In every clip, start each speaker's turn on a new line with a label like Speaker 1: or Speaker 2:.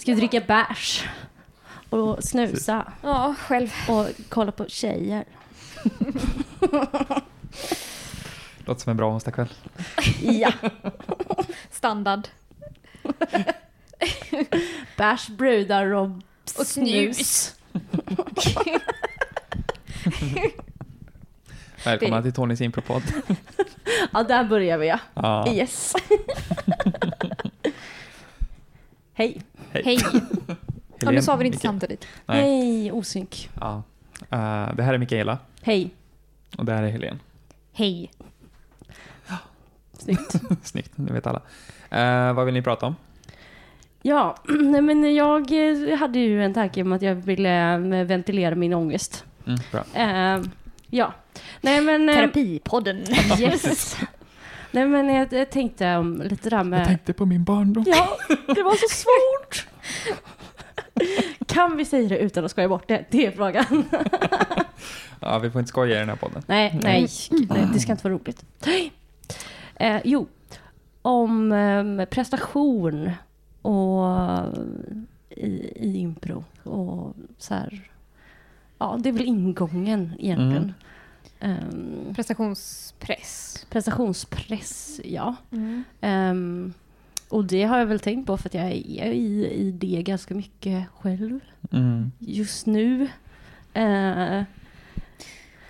Speaker 1: Ska vi dricka bärs? Och snusa
Speaker 2: Ja, själv.
Speaker 1: och kolla på tjejer.
Speaker 3: Låter som en bra onsdagkväll.
Speaker 1: Ja.
Speaker 2: Standard.
Speaker 1: Bärs, brudar och,
Speaker 2: Och snus.
Speaker 3: Välkomna
Speaker 2: Det-
Speaker 3: till Tonys impropodd.
Speaker 1: Ja, där börjar vi ja.
Speaker 3: Ja.
Speaker 1: Yes. Hej.
Speaker 2: Hej. Ja, nu sa vi det inte
Speaker 3: Mikael.
Speaker 2: samtidigt.
Speaker 3: Nej.
Speaker 1: Hej, osynk.
Speaker 3: Ja. Eh, det här är Mikaela
Speaker 1: Hej.
Speaker 3: och det här är Helene.
Speaker 2: Hej.
Speaker 1: Snyggt.
Speaker 3: Snyggt, det vet alla. Eh, vad vill ni prata om?
Speaker 1: Ja, nej men jag eh, hade ju en tanke om att jag ville eh, ventilera min ångest.
Speaker 3: Mm, bra.
Speaker 1: Eh, ja. Nej men... eh,
Speaker 2: Terapipodden.
Speaker 1: Yes. Nej men jag, jag tänkte om lite där med...
Speaker 3: tänkte på min barndom.
Speaker 1: Ja, det var så svårt. kan vi säga det utan att skoja bort det? Det är frågan.
Speaker 3: Ja, vi får inte skoja i den här podden.
Speaker 1: Nej, nej, nej det ska inte vara roligt. Eh, jo, om eh, prestation och i, i impro och så här. Ja, det är väl ingången egentligen. Ehm,
Speaker 2: Prestationspress.
Speaker 1: Prestationspress, ja.
Speaker 2: Mm.
Speaker 1: Ehm, och det har jag väl tänkt på för att jag är i, i det ganska mycket själv
Speaker 3: Mm.
Speaker 1: just nu. Eh,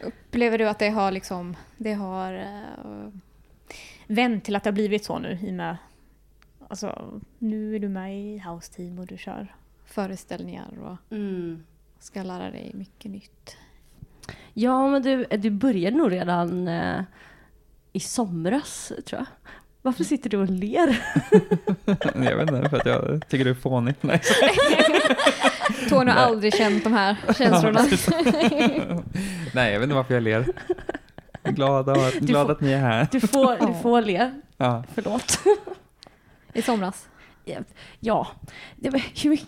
Speaker 2: Upplever du att det har liksom, det har uh, vänt till att det har blivit så nu i och med, alltså nu är du med i House Team och du kör föreställningar och
Speaker 1: mm.
Speaker 2: ska lära dig mycket nytt.
Speaker 1: Ja, men du, du började nog redan eh, i somras, tror jag. Varför sitter du och ler?
Speaker 3: jag vet inte, för att jag tycker du är fånig. Nej.
Speaker 2: Tony har aldrig känt de här känslorna.
Speaker 3: Nej, jag vet inte varför jag ler. Glad, att- glad
Speaker 1: får-
Speaker 3: att ni är här.
Speaker 1: Du får, du får le.
Speaker 3: Ja.
Speaker 1: Förlåt.
Speaker 2: I somras.
Speaker 1: Ja,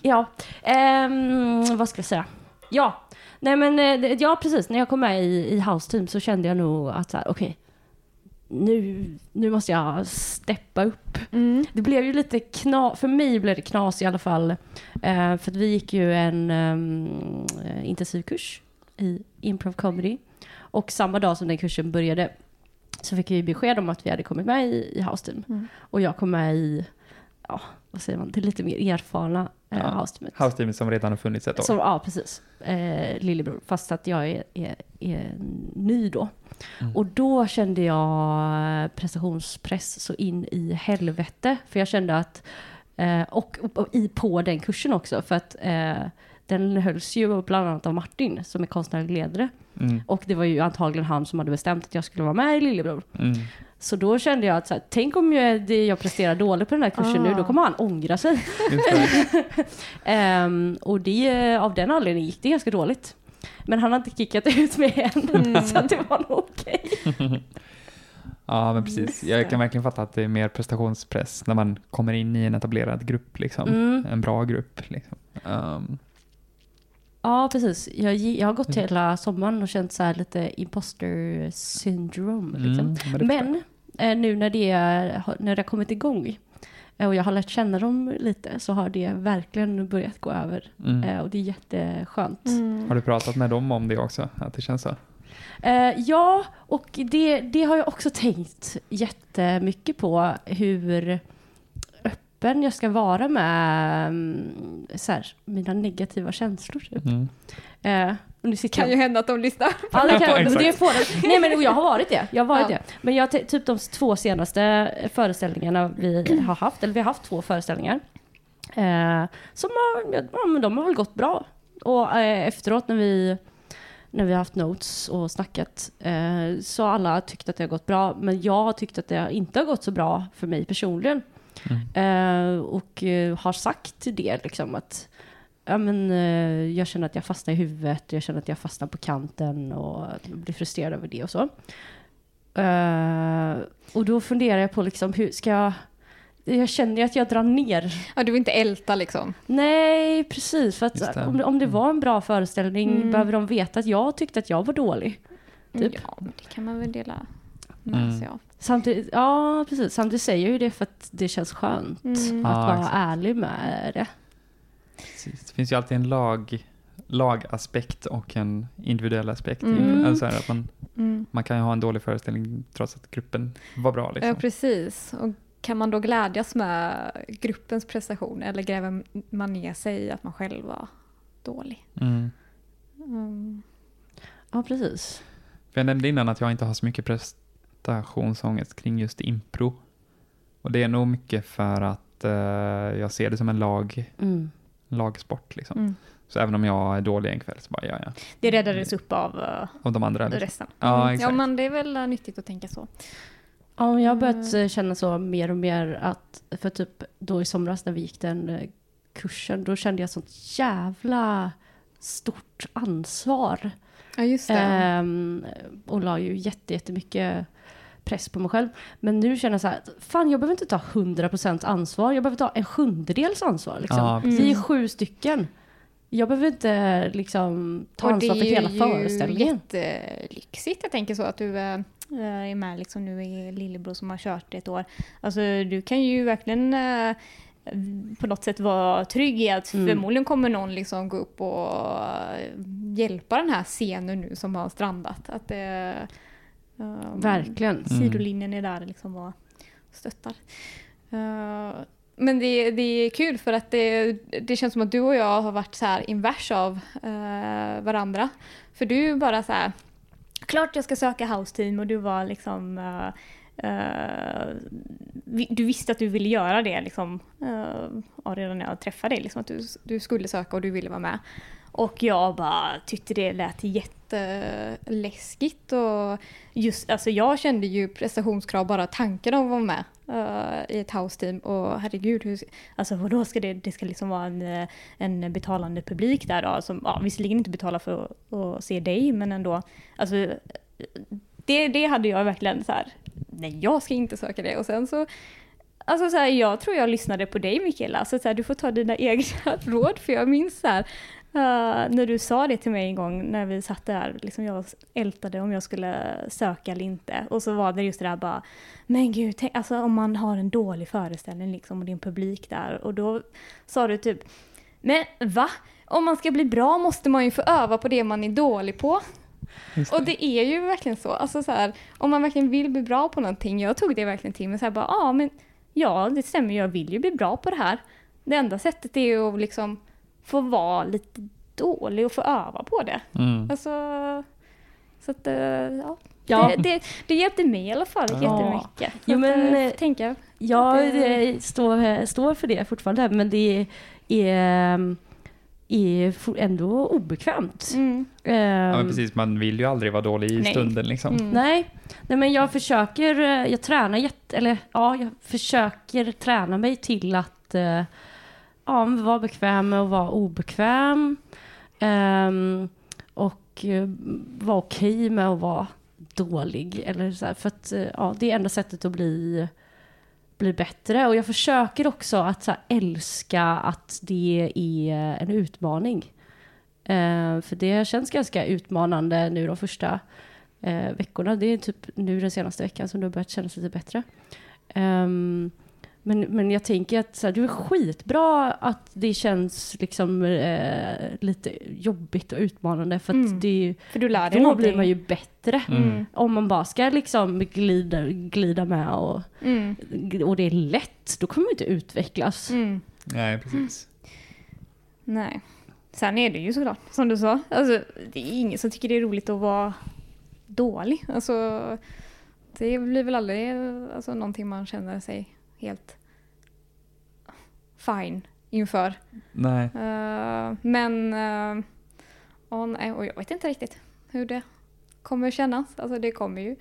Speaker 1: ja. Ehm, vad ska jag säga? Ja, nej men eh, ja precis. När jag kom med i, i House Team så kände jag nog att så här, okej, nu, nu måste jag steppa upp.
Speaker 2: Mm.
Speaker 1: Det blev ju lite knas, för mig blev det knas i alla fall. Eh, för vi gick ju en um, intensivkurs i improv comedy. Och samma dag som den kursen började så fick vi besked om att vi hade kommit med i, i House Team.
Speaker 2: Mm.
Speaker 1: Och jag kom med i, ja, vad säger man, det lite mer erfarna eh,
Speaker 3: Ja,
Speaker 1: House Teamet.
Speaker 3: House Team som redan har funnits ett år.
Speaker 1: Som, ja, precis. Eh, lillebror. Fast att jag är, är, är ny då.
Speaker 3: Mm.
Speaker 1: Och då kände jag prestationspress så in i helvete. För jag kände att, eh, och, och i, på den kursen också, för att eh, den hölls ju bland annat av Martin som är konstnärlig ledare.
Speaker 3: Mm.
Speaker 1: Och det var ju antagligen han som hade bestämt att jag skulle vara med i Lillebror.
Speaker 3: Mm.
Speaker 1: Så då kände jag att så här, tänk om jag, det jag presterar dåligt på den här kursen nu,
Speaker 2: Ah.
Speaker 1: då kommer han ångra sig. Ehm, och det, av den anledningen gick det ganska dåligt. Men han har inte kickat ut mig än, så att det var nog okej.
Speaker 3: Ja, men precis. Jag kan verkligen fatta att det är mer prestationspress när man kommer in i en etablerad grupp, liksom.
Speaker 1: Mm.
Speaker 3: En bra grupp, liksom. Um,
Speaker 1: Ja, precis. Jag, jag har gått hela sommaren och känt så här lite imposter syndrome. Liksom.
Speaker 3: mm, men
Speaker 1: nu när det, har- när det har kommit igång eh, och jag har lärt känna dem lite så har det verkligen börjat gå över.
Speaker 3: mm.
Speaker 1: Eh, och det är jätteskönt.
Speaker 2: Mm.
Speaker 3: Har du pratat med dem om det också? Att det känns så?
Speaker 1: Eh, ja, och det, det har jag också tänkt jättemycket på. Hur öppen jag ska vara med mm, så här, mina negativa känslor. Typ.
Speaker 3: Mm.
Speaker 1: Eh, och nu sitter
Speaker 2: Kan ju
Speaker 1: jag...
Speaker 2: hända att de lyssnar.
Speaker 1: Ja, det kan, det får det. Nej men jag har varit det. Jag har varit
Speaker 2: Ja.
Speaker 1: det. Men jag, typ de två senaste föreställningarna vi har haft, eller vi har haft två föreställningar. Eh, som har, ja, men de har väl gått bra. Och eh, efteråt när vi, när vi har haft notes och snackat eh, så har alla tyckt att det har gått bra. Men jag har tyckt att det inte har gått så bra för mig personligen. Eh, och eh, har sagt det liksom att ja, men, eh, jag känner att jag fastnar i huvudet, jag känner att jag fastnar på kanten och blir frustrerad över det och så. Eh, och då funderar jag på liksom hur ska jag jag känner ju att jag drar ner.
Speaker 2: Ja, du vill inte älta liksom.
Speaker 1: Nej, precis. För att
Speaker 3: det.
Speaker 1: om, det- om det var en bra föreställning
Speaker 2: Mm.
Speaker 1: behöver de veta att jag tyckte att jag var dålig. Typ.
Speaker 2: Ja, men det kan man väl dela med
Speaker 3: Mm.
Speaker 2: sig av.
Speaker 1: Samtidigt, ja, precis. Samtidigt säger jag ju det för att det känns skönt
Speaker 2: Mm.
Speaker 1: att
Speaker 3: Ja,
Speaker 1: vara
Speaker 3: exakt.
Speaker 1: ärlig med det.
Speaker 3: Finns ju alltid en lag, lagaspekt och en individuell aspekt.
Speaker 2: Mm.
Speaker 3: Alltså att man,
Speaker 2: Mm.
Speaker 3: man kan ju ha en dålig föreställning trots att gruppen var bra. Liksom.
Speaker 2: Ja, precis. Och kan man då glädjas med gruppens prestation eller gräver man ner sig i att man själv var dålig?
Speaker 3: Mm.
Speaker 2: Mm.
Speaker 1: Ja, precis.
Speaker 3: För jag nämnde innan att jag inte har så mycket prestationsångest kring just impro. Och det är nog mycket för att eh, jag ser det som en lag,
Speaker 1: Mm.
Speaker 3: Lagsport. Liksom.
Speaker 2: Mm.
Speaker 3: Så även om jag är dålig en kväll så bara, ja ja.
Speaker 2: Det räddades upp av eh,
Speaker 3: Och de andra. Liksom.
Speaker 2: resten.
Speaker 3: Ja,
Speaker 2: Mm.
Speaker 3: exakt.
Speaker 2: ja, men det är väl eh, nyttigt att tänka så.
Speaker 1: Ja, jag har börjat
Speaker 2: Mm.
Speaker 1: eh, känna så mer och mer att, för typ då i somras när vi gick den kursen, då kände jag sånt jävla stort ansvar.
Speaker 2: Ja, just
Speaker 1: Ehm, och la ju jätte, jättemycket press på mig själv. Men nu känner jag så här, fan jag behöver inte ta 100% ansvar, jag behöver ta en sjundedels ansvar. Liksom.
Speaker 3: Ja,
Speaker 2: Mm.
Speaker 1: Vi är sju stycken. Jag behöver inte liksom, ta ansvar för hela föreställningen.
Speaker 2: det är ju jättelyxigt, jag tänker så, att du eh, är med liksom nu i Lillebror som har kört ett år. Alltså du kan ju verkligen eh, på något sätt vara trygg i att
Speaker 1: Mm.
Speaker 2: förmodligen kommer någon liksom gå upp och eh, hjälpa den här scenen nu som har strandat. Att det, eh,
Speaker 1: Verkligen.
Speaker 2: Sidolinjen är där liksom och stöttar. Eh, men det, det är kul för att det, det känns som att du och jag har varit så här invers av eh, varandra. För du bara så här, klart jag ska söka house team och du var liksom eh, vi- du visste att du ville göra det liksom, uh, redan när jag träffade dig, liksom, att du, du skulle söka och du ville vara med. Och jag bara tyckte det lät jätteläskigt. Och just, alltså jag kände ju prestationskrav bara tanken om att vara med uh, i ett house-team. Och herregud, hur, alltså vadå ska det, det ska liksom vara en, eh, en betalande publik där då? Som ja, visserligen inte betalar för att, att se dig, men ändå. Alltså, det, det hade jag verkligen så här, nej jag ska inte söka det. Och sen så Alltså så här, jag tror jag lyssnade på dig Mikaela, så, så här, du får ta dina egna råd för jag minns så här, eh, när du sa det till mig en gång när vi satt där, liksom jag ältade om jag skulle söka eller inte. Och så var det just det där bara, men gud, tänk, alltså om man har en dålig föreställning liksom och det är en publik där. Och då sa du typ, men va? Om man ska bli bra måste man ju få öva på det man är dålig på.
Speaker 3: Just
Speaker 2: Och det är ju verkligen så. Alltså så här, om man verkligen vill bli bra på någonting. Jag tog det verkligen till mig. Så här, bara, ah, men, ja, det stämmer. Jag vill ju bli bra på det här. Det enda sättet är ju att liksom få vara lite dålig och få öva på det.
Speaker 3: Mm.
Speaker 2: Alltså, så att, eh, ja.
Speaker 1: Ja.
Speaker 2: Det, det, det hjälpte mig i alla fall
Speaker 3: Ja.
Speaker 2: jättemycket.
Speaker 1: Jo,
Speaker 2: att,
Speaker 1: men,
Speaker 2: eh,
Speaker 1: eh,
Speaker 2: tänka.
Speaker 1: Jag
Speaker 2: Det-
Speaker 1: står, står för det fortfarande, men det är, är for- ändå obekvämt.
Speaker 2: Mm.
Speaker 3: Ja, men
Speaker 1: Ehm,
Speaker 3: precis, man vill ju aldrig vara dålig i
Speaker 2: Nej.
Speaker 3: stunden liksom.
Speaker 2: Mm.
Speaker 1: Nej, nej, men jag försöker, jag tränar jätte, eller ja, jag försöker träna mig till att eh, ja, vara bekväm med att vara obekväm. Um, och uh, vara okej med att vara dålig. Eller så här, för att uh, ja, det är enda sättet att bli, bli bättre. Och jag försöker också att så här, älska att det är en utmaning. Uh, för det känns ganska utmanande nu de första eh, veckorna. Det är typ nu den senaste veckan som det har börjat kännas lite bättre. Um, men, men jag tänker att så här, det är skitbra att det känns liksom eh, lite jobbigt och utmanande för att
Speaker 2: Mm.
Speaker 1: det är ju,
Speaker 2: För du lär dig
Speaker 1: då
Speaker 2: någonting.
Speaker 1: blir man ju bättre.
Speaker 3: Mm.
Speaker 1: Om man bara ska liksom glida, glida med och,
Speaker 2: Mm.
Speaker 1: och det är lätt, då kommer man inte utvecklas.
Speaker 2: Mm.
Speaker 3: Nej, precis.
Speaker 2: Nej. Sen är det ju såklart, som du sa, alltså, det är ingen som tycker det är roligt att vara dålig. Alltså, det blir väl aldrig alltså, någonting man känner sig helt fine inför.
Speaker 3: Nej.
Speaker 2: Eh, men, uh, oh, nej, och jag vet inte riktigt hur det kommer kännas. Alltså det kommer ju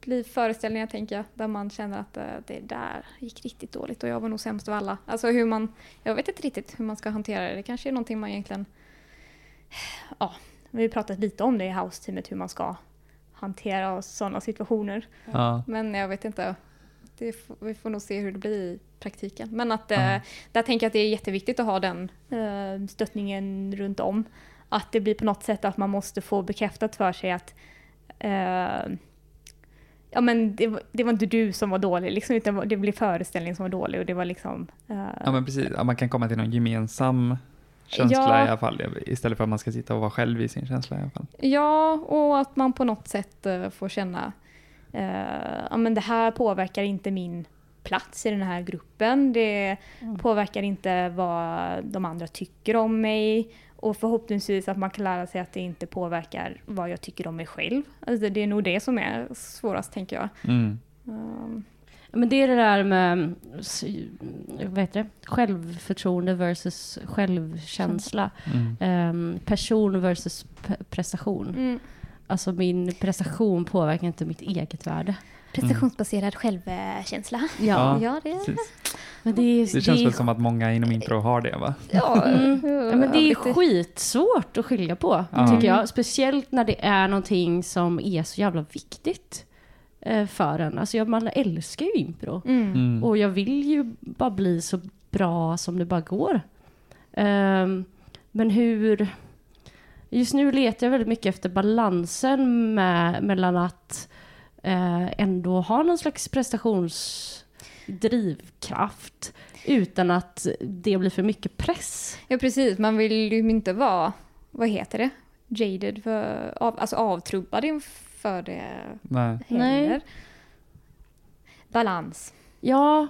Speaker 2: bli föreställningar tänker jag, där man känner att eh, det där gick riktigt dåligt och jag var nog sämst av alla. Alltså hur man, jag vet inte riktigt hur man ska hantera det. Det kanske är någonting man egentligen, ja, vi har pratat lite om det i house-teamet hur man ska hantera sådana situationer.
Speaker 3: Ja.
Speaker 2: Men jag vet inte. Det vi får nog se hur det blir i praktiken. Men att
Speaker 3: Ja.
Speaker 2: där tänker jag att det är jätteviktigt att ha den eh, stöttningen runt om. Att det blir på något sätt att man måste få bekräftat för sig att eh, ja men det, var- det var inte du som var dålig liksom, utan det blev föreställningen som var dålig och det var liksom... eh,
Speaker 3: ja, men precis. Ja, man kan komma till någon gemensam känsla
Speaker 2: Ja.
Speaker 3: i alla fall. Istället för att man ska sitta och vara själv i sin känsla i alla fall.
Speaker 2: Ja, och att man på något sätt eh, får känna eh, ja, men det här påverkar inte min plats i den här gruppen. Det
Speaker 1: Mm.
Speaker 2: påverkar inte vad de andra tycker om mig. Och förhoppningsvis att man kan lära sig att det inte påverkar vad jag tycker om mig själv. Alltså det är nog det som är svårast tänker jag.
Speaker 3: Mm.
Speaker 2: Um,
Speaker 1: Men det är det där med vad heter det? självförtroende versus självkänsla.
Speaker 3: Mm.
Speaker 1: Ehm, person versus p- prestation.
Speaker 2: Mm.
Speaker 1: Alltså min prestation påverkar inte mitt eget värde.
Speaker 2: Prestationsbaserad självkänsla.
Speaker 1: Ja,
Speaker 2: Ja, det
Speaker 3: Precis.
Speaker 1: men det, är,
Speaker 3: Det känns
Speaker 1: är,
Speaker 3: väl som att många inom impro har det va?
Speaker 2: Ja,
Speaker 1: Mm. ja, men det är
Speaker 2: lite-
Speaker 1: skitsvårt att skilja på,
Speaker 3: Ja.
Speaker 1: tycker jag. Speciellt när det är någonting som är så jävla viktigt eh, för en. Alltså jag, man älskar ju impro.
Speaker 2: Mm.
Speaker 3: Mm.
Speaker 1: Och jag vill ju bara bli så bra som det bara går. Ehm, men hur... Just nu letar jag väldigt mycket efter balansen med, mellan att eh, ändå ha någon slags prestationsdrivkraft utan att det blir för mycket press.
Speaker 2: Ja precis, man vill ju inte vara, vad heter det? Jaded, för, av, alltså avtrubbad inför det
Speaker 3: Nej.
Speaker 2: heller.
Speaker 1: Nej.
Speaker 2: Balans.
Speaker 1: Ja,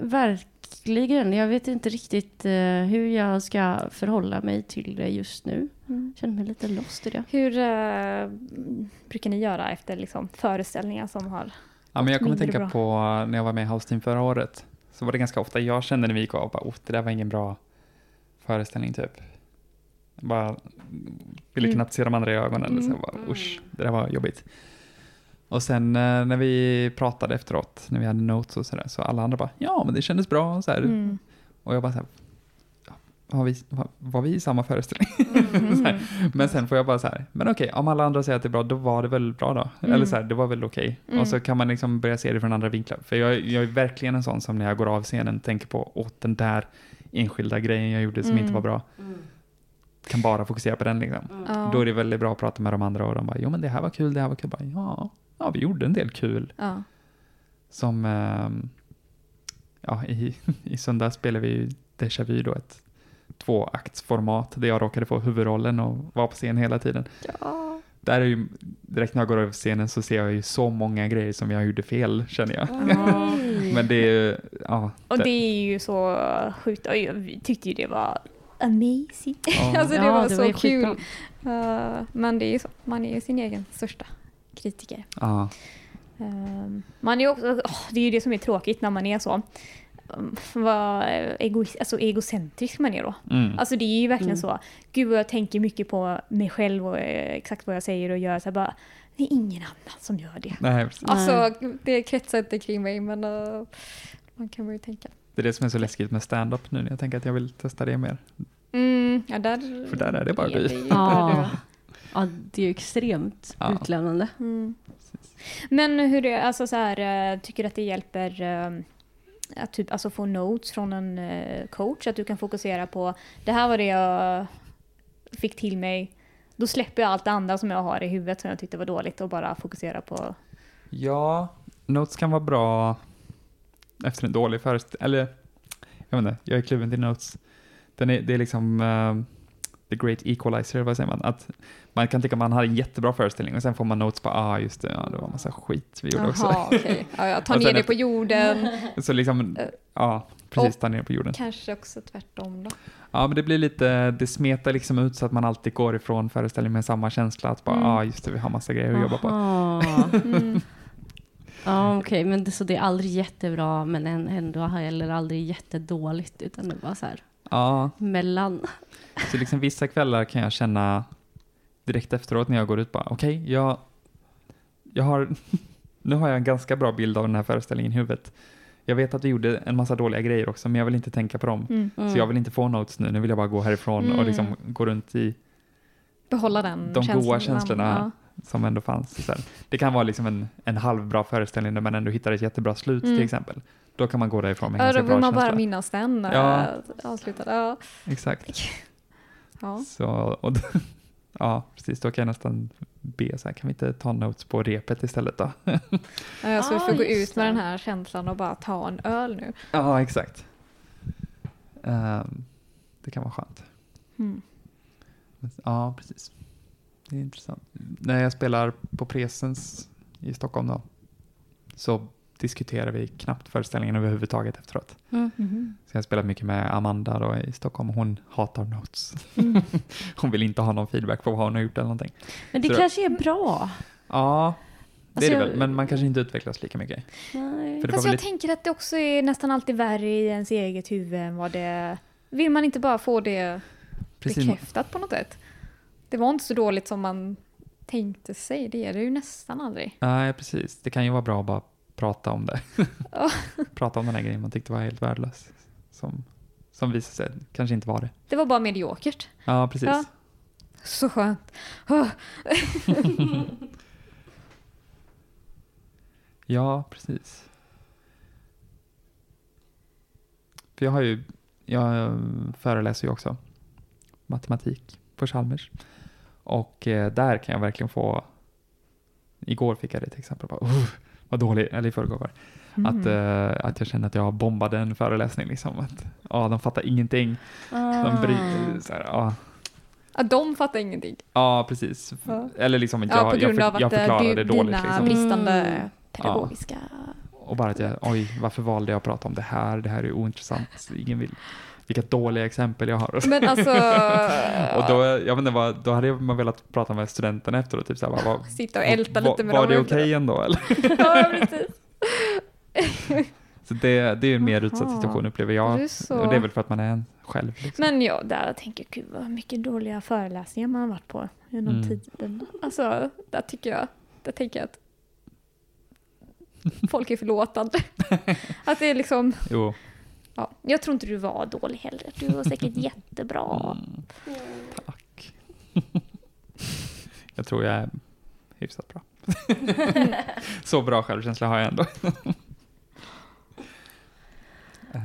Speaker 1: verkligen. Jag vet inte riktigt eh, hur jag ska förhålla mig till det just nu.
Speaker 2: Mm.
Speaker 1: Känner mig lite lost i det.
Speaker 2: Hur eh, brukar ni göra efter liksom, föreställningar som har...
Speaker 3: Ja, men jag kommer tänka
Speaker 2: bra.
Speaker 3: på när jag var med i House Team förra året. Så var det ganska ofta jag kände när vi gick av, bara, oh, det där var ingen bra föreställning typ. Jag bara ville
Speaker 2: Mm.
Speaker 3: knappt se de andra i ögonen. Så jag bara, usch, det där var jobbigt. Och sen eh, när vi pratade efteråt, när vi hade notes och sådär, så alla andra bara, ja men det kändes bra. Och, så här.
Speaker 2: Mm.
Speaker 3: och jag bara så här, har vi, var, vi i samma föreställning? så här. Men sen får jag bara så här, men okej, om alla andra säger att det är bra, då var det väl bra då?
Speaker 2: Mm.
Speaker 3: Eller så här, det var väl okej.
Speaker 2: Mm.
Speaker 3: Och så kan man liksom börja se det från andra vinklar. För jag, jag är verkligen en sån som när jag går av scenen tänker på, åh den där enskilda grejen jag gjorde som
Speaker 2: Mm.
Speaker 3: inte var bra. Kan bara fokusera på den liksom. Då är det väldigt bra att prata med de andra och de bara, jo men det här var kul, det här var kul. Bara, ja, ja, vi gjorde en del kul.
Speaker 2: Ja.
Speaker 3: Som, ehm, ja, i, i söndag spelade vi ju Déjà Vu då, ett tvåaktsformat där jag råkade få huvudrollen och var på scen hela tiden.
Speaker 2: ja.
Speaker 3: Där är ju, direkt när jag går över scenen så ser jag ju så många grejer som jag gjorde fel, känner jag. Men det är ju, ja.
Speaker 2: Och det är ju så sjukt. Och jag tyckte ju det var amazing.
Speaker 3: ja.
Speaker 2: alltså det
Speaker 1: Ja,
Speaker 2: var
Speaker 1: det
Speaker 2: så
Speaker 1: ju
Speaker 2: kul. Uh, men det är ju så. Man är ju sin egen största kritiker.
Speaker 3: ja.
Speaker 2: Um, man är också, åh, det är ju det som är tråkigt när man är så. Um, vad egoist, alltså egocentrisk man är då.
Speaker 3: Mm.
Speaker 2: Alltså det är ju verkligen
Speaker 1: Mm.
Speaker 2: så. Gud vad jag tänker mycket på mig själv och eh, exakt vad jag säger och gör. Så bara, det är ingen annan som gör det.
Speaker 3: Nej, precis.
Speaker 2: Alltså det kretsar inte kring mig men eh, man kan ju tänka.
Speaker 3: det är det som är så läskigt med stand-up nu när jag tänker att jag vill testa det mer.
Speaker 2: Mm, ja, där,
Speaker 3: För där är det bara du.
Speaker 1: Ja. ja, det är ju extremt
Speaker 3: Ja.
Speaker 1: utlämnande.
Speaker 2: Mm. Men hur alltså så här, eh, tycker du att det hjälper eh, att typ, alltså få notes från en eh, coach? Att du kan fokusera på det här var det jag fick till mig. Då släpper jag allt det andra som jag har i huvudet som jag tyckte var dåligt och bara fokuserar på
Speaker 3: Ja, notes kan vara bra efter en dålig föreställning. Eller, jag vet inte, jag är kluven till notes. Den är, det är liksom uh, the great equalizer, vad säger man? Att man kan tycka att man har en jättebra föreställning och sen får man notes på, ah just det, ja, det var massa skit vi gjorde också.
Speaker 2: Jaha, okej. Ja,
Speaker 3: Och
Speaker 2: ner det på jorden.
Speaker 3: Så liksom,
Speaker 2: Eh,
Speaker 3: ja, precis, ta ner på jorden.
Speaker 2: Kanske också tvärtom då.
Speaker 3: Ja, men det blir lite, det smetar liksom ut så att man alltid går ifrån föreställningen med samma känsla, att bara,
Speaker 2: Mm.
Speaker 3: ah, just det, vi har massa grejer att jobba på.
Speaker 1: Aha.
Speaker 2: Mm.
Speaker 1: Ja, okej, men det, så det är aldrig jättebra, men än- ändå heller aldrig jättedåligt, utan det var så här
Speaker 3: Ja,
Speaker 1: mellan.
Speaker 3: Så liksom vissa kvällar kan jag känna direkt efteråt när jag går ut bara, okej, jag, jag har, nu har jag en ganska bra bild av den här föreställningen i huvudet. Jag vet att vi gjorde en massa dåliga grejer också, men jag vill inte tänka på dem.
Speaker 2: Mm.
Speaker 1: Mm.
Speaker 3: Så jag vill inte få notes nu, nu vill jag bara gå härifrån
Speaker 2: Mm.
Speaker 3: och liksom gå runt i,
Speaker 2: Behålla den
Speaker 3: De
Speaker 2: känslan.
Speaker 3: goda känslorna.
Speaker 2: Ja.
Speaker 3: som ändå fanns. Det kan vara liksom en, en halvbra föreställning där man ändå hittar ett jättebra slut
Speaker 2: Mm.
Speaker 3: till exempel. Då kan man gå därifrån med en
Speaker 2: Ja,
Speaker 3: ganska
Speaker 2: då
Speaker 3: bra
Speaker 2: vill man
Speaker 3: känsla.
Speaker 2: bara minnas den
Speaker 3: Ja.
Speaker 2: ja. avslutad. Ja.
Speaker 3: Exakt.
Speaker 2: Ja.
Speaker 3: Så, och då, ja, precis. Då kan jag nästan be så här, kan vi inte ta notes på repet istället då?
Speaker 2: Ja, så vi
Speaker 1: Ah,
Speaker 2: får gå
Speaker 1: just
Speaker 2: ut med
Speaker 1: det.
Speaker 2: den här känslan och bara ta en öl nu.
Speaker 3: Ja, exakt. Ehm, det kan vara skönt.
Speaker 2: Mm.
Speaker 3: Ja, precis. Det är intressant. När jag spelar på Presens i Stockholm då, så diskuterar vi knappt föreställningen överhuvudtaget efteråt.
Speaker 1: Mm.
Speaker 2: Mhm.
Speaker 3: Så jag har spelat mycket med Amanda då i Stockholm och hon hatar notes.
Speaker 2: Mm.
Speaker 3: Hon vill inte ha någon feedback på vad hon har gjort eller någonting.
Speaker 1: Men det
Speaker 3: Så-
Speaker 1: kanske är bra.
Speaker 3: Ja, det
Speaker 1: Alltså,
Speaker 3: är det
Speaker 1: jag-
Speaker 3: väl, men man kanske inte utvecklas lika mycket.
Speaker 1: Nej.
Speaker 2: Fast jag
Speaker 3: lite,
Speaker 2: tänker att det också är nästan alltid värre i ens eget huvud än vad det... Vill man inte bara få det
Speaker 3: precis,
Speaker 2: bekräftat på något sätt? Det var inte så dåligt som man tänkte sig. Det är det ju nästan aldrig.
Speaker 3: nej, precis. Det kan ju vara bra att bara prata om det. Prata om den här grejen man tyckte var helt värdelös. Som, som visade sig kanske inte var det.
Speaker 2: Det var bara mediokert.
Speaker 3: Ja, precis.
Speaker 2: Ja. Så skönt.
Speaker 3: Ja, precis. För jag har ju, jag föreläser ju också matematik på Chalmers. Och eh, där kan jag verkligen få, igår fick jag det till exempel, bara, oh, vad dålig, eller i förrgår var det. att,
Speaker 2: Mm.
Speaker 3: eh, att jag kände att jag bombade en föreläsning liksom. Att, ja, de fattar ingenting. De bryter, så här, ja.
Speaker 2: Ja, de fattar ingenting.
Speaker 3: ja, precis.
Speaker 2: Ja.
Speaker 3: Eller liksom att
Speaker 2: Ja,
Speaker 3: jag,
Speaker 2: på grund
Speaker 3: jag, för, jag
Speaker 2: att eh,
Speaker 3: förklarade
Speaker 2: du,
Speaker 3: dåligt.
Speaker 2: dina
Speaker 3: Liksom.
Speaker 2: bristande
Speaker 1: Mm.
Speaker 2: pedagogiska...
Speaker 3: Och bara att jag, oj, varför valde jag att prata om det här? Det här är ointressant. Ingen vill, vilka dåliga exempel jag har.
Speaker 2: Men alltså...
Speaker 3: Och då, jag vet inte, vad, då hade man velat prata med studenterna efteråt. Typ så här, vad,
Speaker 2: Sitta och älta
Speaker 3: vad-
Speaker 2: lite med
Speaker 3: Var
Speaker 2: dem.
Speaker 3: det okej ändå eller?
Speaker 2: ja, precis.
Speaker 3: Så det, det är ju en mer utsatt situation upplever jag.
Speaker 2: Är så-
Speaker 3: Och det är väl för att man är en själv. Liksom.
Speaker 2: Men ja, där tänker jag, gud vad mycket dåliga föreläsningar man har varit på genom
Speaker 3: Mm.
Speaker 2: tiden. Alltså, där tycker jag, där tänker jag att folk är förlåtande. att det är liksom,
Speaker 3: Jo.
Speaker 2: Ja, jag tror inte du var dålig heller. Du var säkert jättebra.
Speaker 3: Mm, tack. jag tror jag är hyfsat bra. Så bra självkänsla har jag ändå. Eh.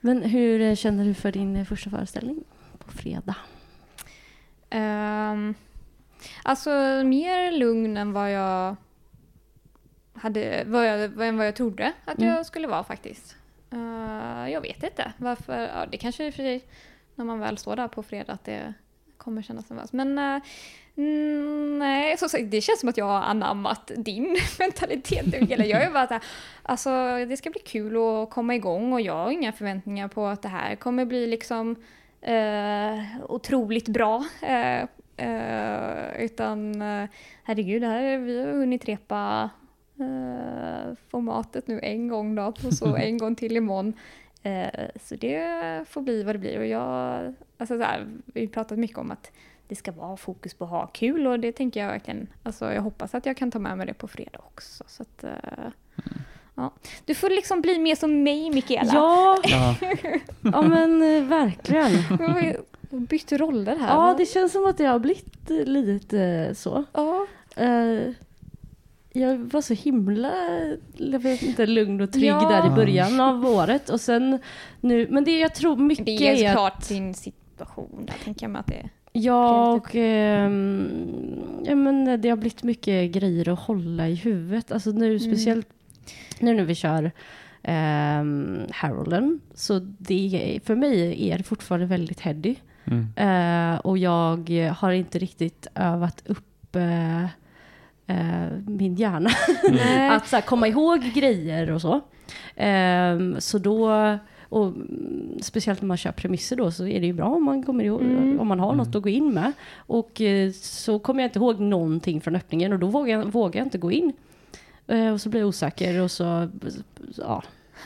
Speaker 1: Men hur känner du för din första föreställning på fredag?
Speaker 2: Ehm, alltså mer lugn än vad jag hade, vad jag, vad jag trodde att
Speaker 1: Mm.
Speaker 2: jag skulle vara faktiskt. Eh, jag vet inte varför, ja, det kanske i och för sig när man väl står där på fredag att det kommer kännas nervöst. Men uh, nej, så, sagt, det känns som att jag har anammat din mentalitet. Jag är bara så här, alltså det ska bli kul att komma igång och jag har inga förväntningar på att det här kommer bli liksom uh, otroligt bra. Utan herregud, här, vi har hunnit repa formatet nu en gång då och så en gång till imorgon. Eh, så det får bli vad det blir. Och jag, alltså så här, vi har pratat mycket om att det ska vara fokus på att ha kul och det tänker jag verkligen, alltså jag hoppas att jag kan ta med mig det på fredag också. Så att, eh, ja. Du får liksom bli mer som mig Mikaela.
Speaker 1: Ja,
Speaker 3: Ja,
Speaker 1: ja men eh, verkligen.
Speaker 2: Vi har ju bytt roller här.
Speaker 1: Ja, det känns som att det har blivit eh, lite eh, så.
Speaker 2: Ja.
Speaker 1: Eh, jag var så himla, jag vet inte, lugn och trygg
Speaker 2: Ja.
Speaker 1: där i början av året och sen nu, men det jag tror mycket
Speaker 2: Det är
Speaker 1: är att
Speaker 2: såklart sin situation där, tänker jag mig att det är.
Speaker 1: Ja, och ehm, ja, men det har blivit mycket grejer att hålla i huvudet. Alltså nu speciellt nu när vi kör um, Harolden. Så det, för mig är det fortfarande väldigt heady.
Speaker 3: mm.
Speaker 1: Eh, och jag har inte riktigt övat upp eh, eh, min hjärna.
Speaker 2: Nej.
Speaker 1: att så här, komma ihåg grejer och så. Ehm, så då, och mm, speciellt när man kör premisser då, så är det ju bra om man kommer ihåg,
Speaker 2: Mm.
Speaker 1: om man har något att gå in med. Och eh, så kommer jag inte ihåg någonting från öppningen och då vågar jag, vågar jag inte gå in. Eh, och så blir jag osäker och så, ja.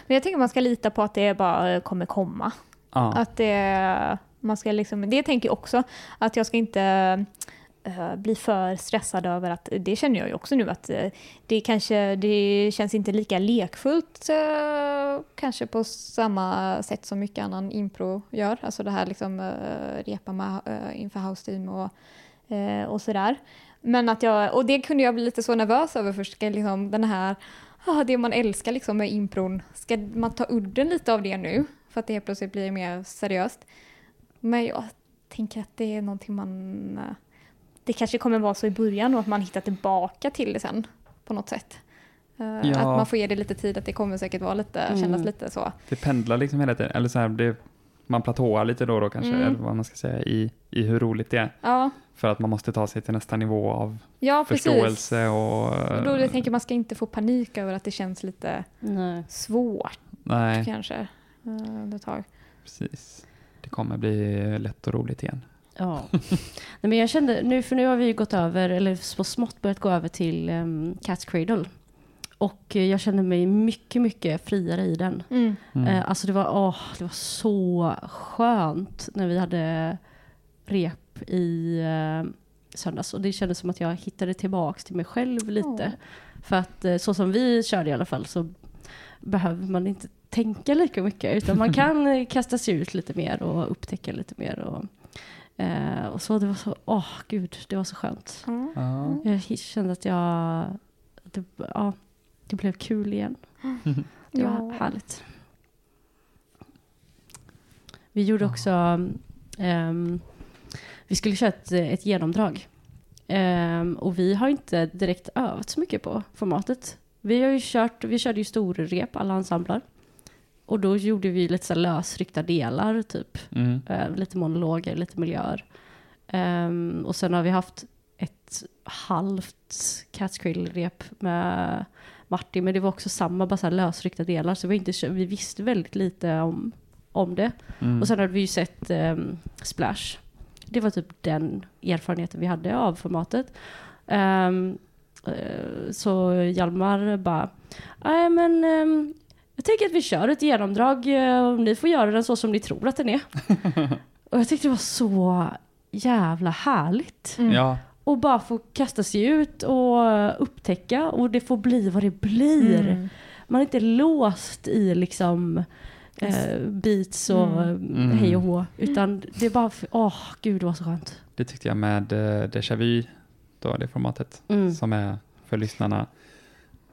Speaker 2: Men jag tänker man ska lita på att det bara kommer komma.
Speaker 3: ja.
Speaker 2: Att det, man ska liksom, det tänker jag också, att jag ska inte eh, Eh, bli för stressad över att, det känner jag ju också nu, att eh, det kanske, det känns inte lika lekfullt eh, kanske på samma sätt som mycket annan impro gör. Alltså det här liksom repa med inför house team och, och sådär. Men att jag, och det kunde jag bli lite så nervös över först, ska liksom den här, ah, det man älskar liksom med impron, ska man ta udden lite av det nu? För att det helt plötsligt blir mer seriöst. Men jag tänker att det är någonting man... Det kanske kommer vara så i början och att man hittar tillbaka till det sen på något sätt. Eh,
Speaker 3: Ja.
Speaker 2: Att man får ge det lite tid, att det kommer säkert vara lite,
Speaker 1: Mm.
Speaker 2: kännas lite så.
Speaker 3: Det pendlar liksom hela tiden. Eller så här, det, man platåar lite då och då kanske,
Speaker 2: Mm.
Speaker 3: eller vad man ska säga, i, i hur roligt det är.
Speaker 2: Ja,
Speaker 3: För att man måste ta sig till nästa nivå av
Speaker 2: ja precis.
Speaker 3: förståelse och...
Speaker 2: Och då jag tänker man ska inte få panik över att det känns lite
Speaker 1: Nej.
Speaker 2: svårt
Speaker 3: Nej,
Speaker 2: kanske. eh, under tag.
Speaker 3: precis. Det kommer bli lätt och roligt igen.
Speaker 1: Ja. Nej, men jag kände nu, för nu har vi ju gått över, eller så smått börjat gå över till um, Cat's Cradle. Och eh, jag kände mig mycket, mycket friare i den.
Speaker 2: Mm.
Speaker 3: Mm.
Speaker 1: Eh, alltså det var, åh, det var så skönt när vi hade rep i eh, söndags. Och det kändes som att jag hittade tillbaks till mig själv lite.
Speaker 2: Åh.
Speaker 1: För att eh, så som vi körde i alla fall så behöver man inte tänka lika mycket. Utan man kan eh, kasta sig ut lite mer och upptäcka lite mer. Och, eh, och så det var så, åh gud, det var så skönt.
Speaker 2: Ja.
Speaker 1: Jag kände att jag, det, ja, det blev kul igen. Det var
Speaker 2: Ja.
Speaker 1: härligt. Vi gjorde också, ehm, vi skulle köra ett, ett genomdrag. Ehm, och vi har inte direkt övat så mycket på formatet. Vi har ju kört, vi körde ju storrep, alla ensembler. Och då gjorde vi lite så lösryckta delar, typ.
Speaker 3: Mm.
Speaker 1: Eh, lite monologer, lite miljöer. Ehm, och sen har vi haft ett halvt Cat's Cradle-rep med Martin, men det var också samma, bara så här lösryckta delar, så vi, inte, vi visste väldigt lite om, om det.
Speaker 3: Mm.
Speaker 1: Och sen hade vi ju sett ehm, Splash. Det var typ den erfarenheten vi hade av formatet. Ehm, eh, så Hjalmar bara, nej men ehm, jag tänker att vi kör ett genomdrag eh, och ni får göra den så som ni tror att den är. och jag tyckte det var så jävla härligt.
Speaker 2: Mm.
Speaker 3: Ja,
Speaker 1: Och bara få kasta sig ut och upptäcka och det får bli vad det blir.
Speaker 2: Mm.
Speaker 1: Man är inte låst i liksom eh, beats och
Speaker 3: Mm.
Speaker 1: hej och hå. Utan det är bara, åh gud det var så skönt.
Speaker 3: det tyckte jag med Déjà Vu, då, det formatet,
Speaker 1: Mm.
Speaker 3: som är för lyssnarna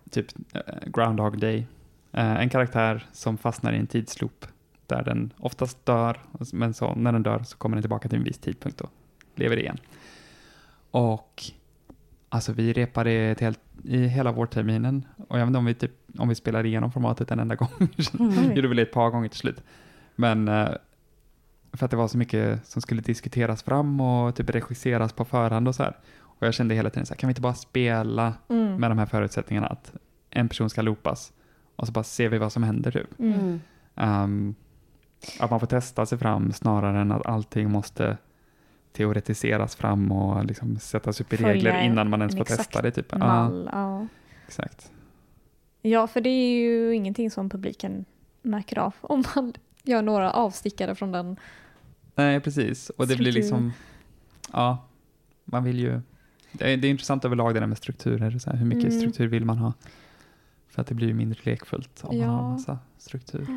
Speaker 3: typ eh, Groundhog Day. Eh, en karaktär som fastnar i en tidsloop där den oftast dör, men så, när den dör så kommer den tillbaka till en viss tidpunkt och lever igen. Och alltså vi repade ett helt, i hela vårterminen och jag vet inte om vi, typ, om vi spelade igenom formatet en enda gång.
Speaker 1: Mm.
Speaker 3: gjorde väl ett par gånger till slut. Men eh, för att det var så mycket som skulle diskuteras fram och typ regisseras på förhand och så här. Och jag kände hela tiden så här, kan vi inte bara spela
Speaker 2: Mm.
Speaker 3: med de här förutsättningarna att en person ska loopas och så bara ser vi vad som händer typ.
Speaker 2: Mm.
Speaker 1: Mm.
Speaker 3: Ehm, att man får testa sig fram snarare än att allting måste teoretiseras fram och liksom sättas upp i
Speaker 2: Följa
Speaker 3: regler innan man ens
Speaker 2: en
Speaker 3: får testa det. Typ. Ja,
Speaker 2: Mall, ja.
Speaker 3: exakt.
Speaker 2: ja, för det är ju ingenting som publiken märker av om man gör några avstickare från den.
Speaker 3: Nej, precis. Och det blir
Speaker 2: Struktur.
Speaker 3: liksom, ja, man vill ju, det är, det är intressant överlag det där med strukturer, så här, hur mycket
Speaker 2: Mm.
Speaker 3: struktur vill man ha? För att det blir mindre lekfullt om man
Speaker 2: Ja.
Speaker 3: har massa struktur.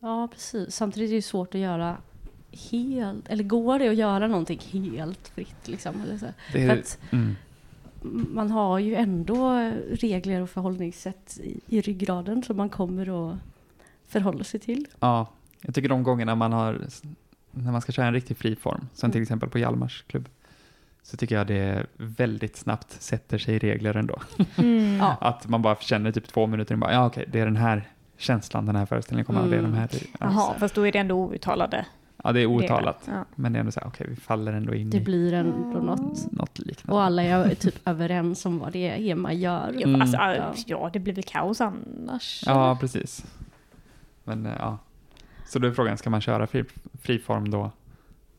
Speaker 1: Ja precis. Samtidigt är det ju svårt att göra helt, eller går det att göra någonting helt fritt liksom? Eller så?
Speaker 3: Det
Speaker 1: För
Speaker 3: är, mm,
Speaker 1: man har ju ändå regler och förhållningssätt i, i ryggraden som man kommer att förhålla sig till.
Speaker 3: ja, jag tycker de gångerna man har, när man ska köra en riktig friform, som till
Speaker 1: Mm.
Speaker 3: exempel på Hjalmars klubb, så tycker jag det väldigt snabbt sätter sig i regler ändå.
Speaker 2: Mm.
Speaker 1: Ja.
Speaker 3: Att man bara känner typ två minuter och bara, ja okej, det är den här känslan den här föreställningen kommer ha, det är de
Speaker 1: Mm.
Speaker 3: här.
Speaker 2: Jaha,
Speaker 3: alltså,
Speaker 2: fast då är det ändå outtalade.
Speaker 3: ja, det är outtalat.
Speaker 2: Ja.
Speaker 3: Men det är ändå så här, okej, vi faller ändå in
Speaker 1: Det
Speaker 3: i
Speaker 1: blir ändå något.
Speaker 3: något liknande.
Speaker 1: Och alla är typ överens om vad det är man gör.
Speaker 2: Ja,
Speaker 3: Mm.
Speaker 2: alltså,
Speaker 1: Ja.
Speaker 2: ja, det blir väl kaos annars.
Speaker 3: Ja, precis. Men eh, ja. Så då är frågan, ska man köra fri, friform då?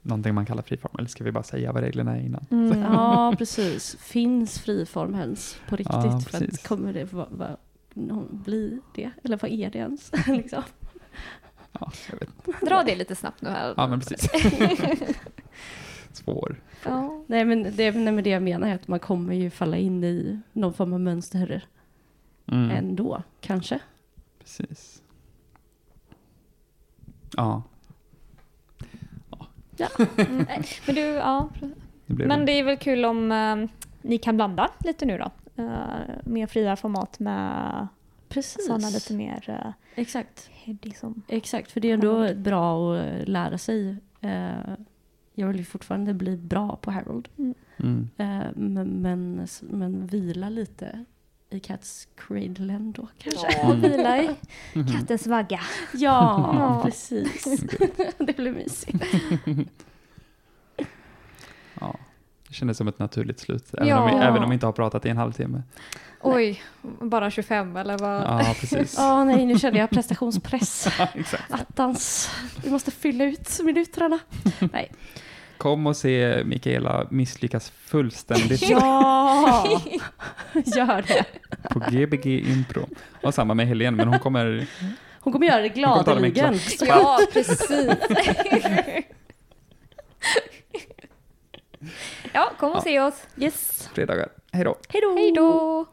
Speaker 3: Någonting man kallar friform, eller ska vi bara säga vad reglerna är innan?
Speaker 2: Mm.
Speaker 1: Ja, precis. Finns friform ens på riktigt?
Speaker 3: Ja,
Speaker 1: för att kommer det va, va, bli det? Eller vad är det ens? liksom.
Speaker 3: Ja, jag vet.
Speaker 2: Dra det lite snabbt nu här.
Speaker 3: ja men precis. Svår.
Speaker 2: Ja.
Speaker 1: Nej, men det, nej, men det jag menar är att man kommer ju falla in i någon form av mönster
Speaker 3: Mm,
Speaker 1: ändå, kanske.
Speaker 3: precis. Ja,
Speaker 2: Mm. Men du, ja.
Speaker 3: det
Speaker 2: Men
Speaker 3: det.
Speaker 2: är väl kul om eh, ni kan blanda lite nu då. Uh, mer fria format med
Speaker 1: Precis.
Speaker 2: sådana lite mer uh,
Speaker 1: Exakt.
Speaker 2: heady som...
Speaker 1: Exakt, för det är ändå bra att eh, lära sig. Eh, jag vill ju fortfarande bli bra på Harold.
Speaker 3: Mm.
Speaker 1: Eh, men, men, men vila lite i Cats Cradle då kanske.
Speaker 2: Ja, vila i kattens vagga.
Speaker 1: Ja,
Speaker 2: Ja.
Speaker 1: precis. det blir mysigt.
Speaker 3: Ja. Det kändes som ett naturligt slut, även,
Speaker 2: Ja.
Speaker 3: om, vi, även om vi inte har pratat i en halvtimme.
Speaker 2: Oj, bara 25 eller vad?
Speaker 3: Ja, precis.
Speaker 1: Ja, nej, nu kände jag prestationspress. Attans, vi måste fylla ut minuterna. Nej.
Speaker 3: Kom och se Mikaela misslyckas fullständigt
Speaker 1: Ja, gör det.
Speaker 3: på Gbg Impro. Och samma med Helene, men hon kommer...
Speaker 1: Hon kommer göra det gladeligen.
Speaker 2: Ja, precis. ja, kom och
Speaker 3: Ja.
Speaker 2: se oss.
Speaker 1: Yes.
Speaker 3: fredagar.
Speaker 1: Hej då!
Speaker 2: Hej då!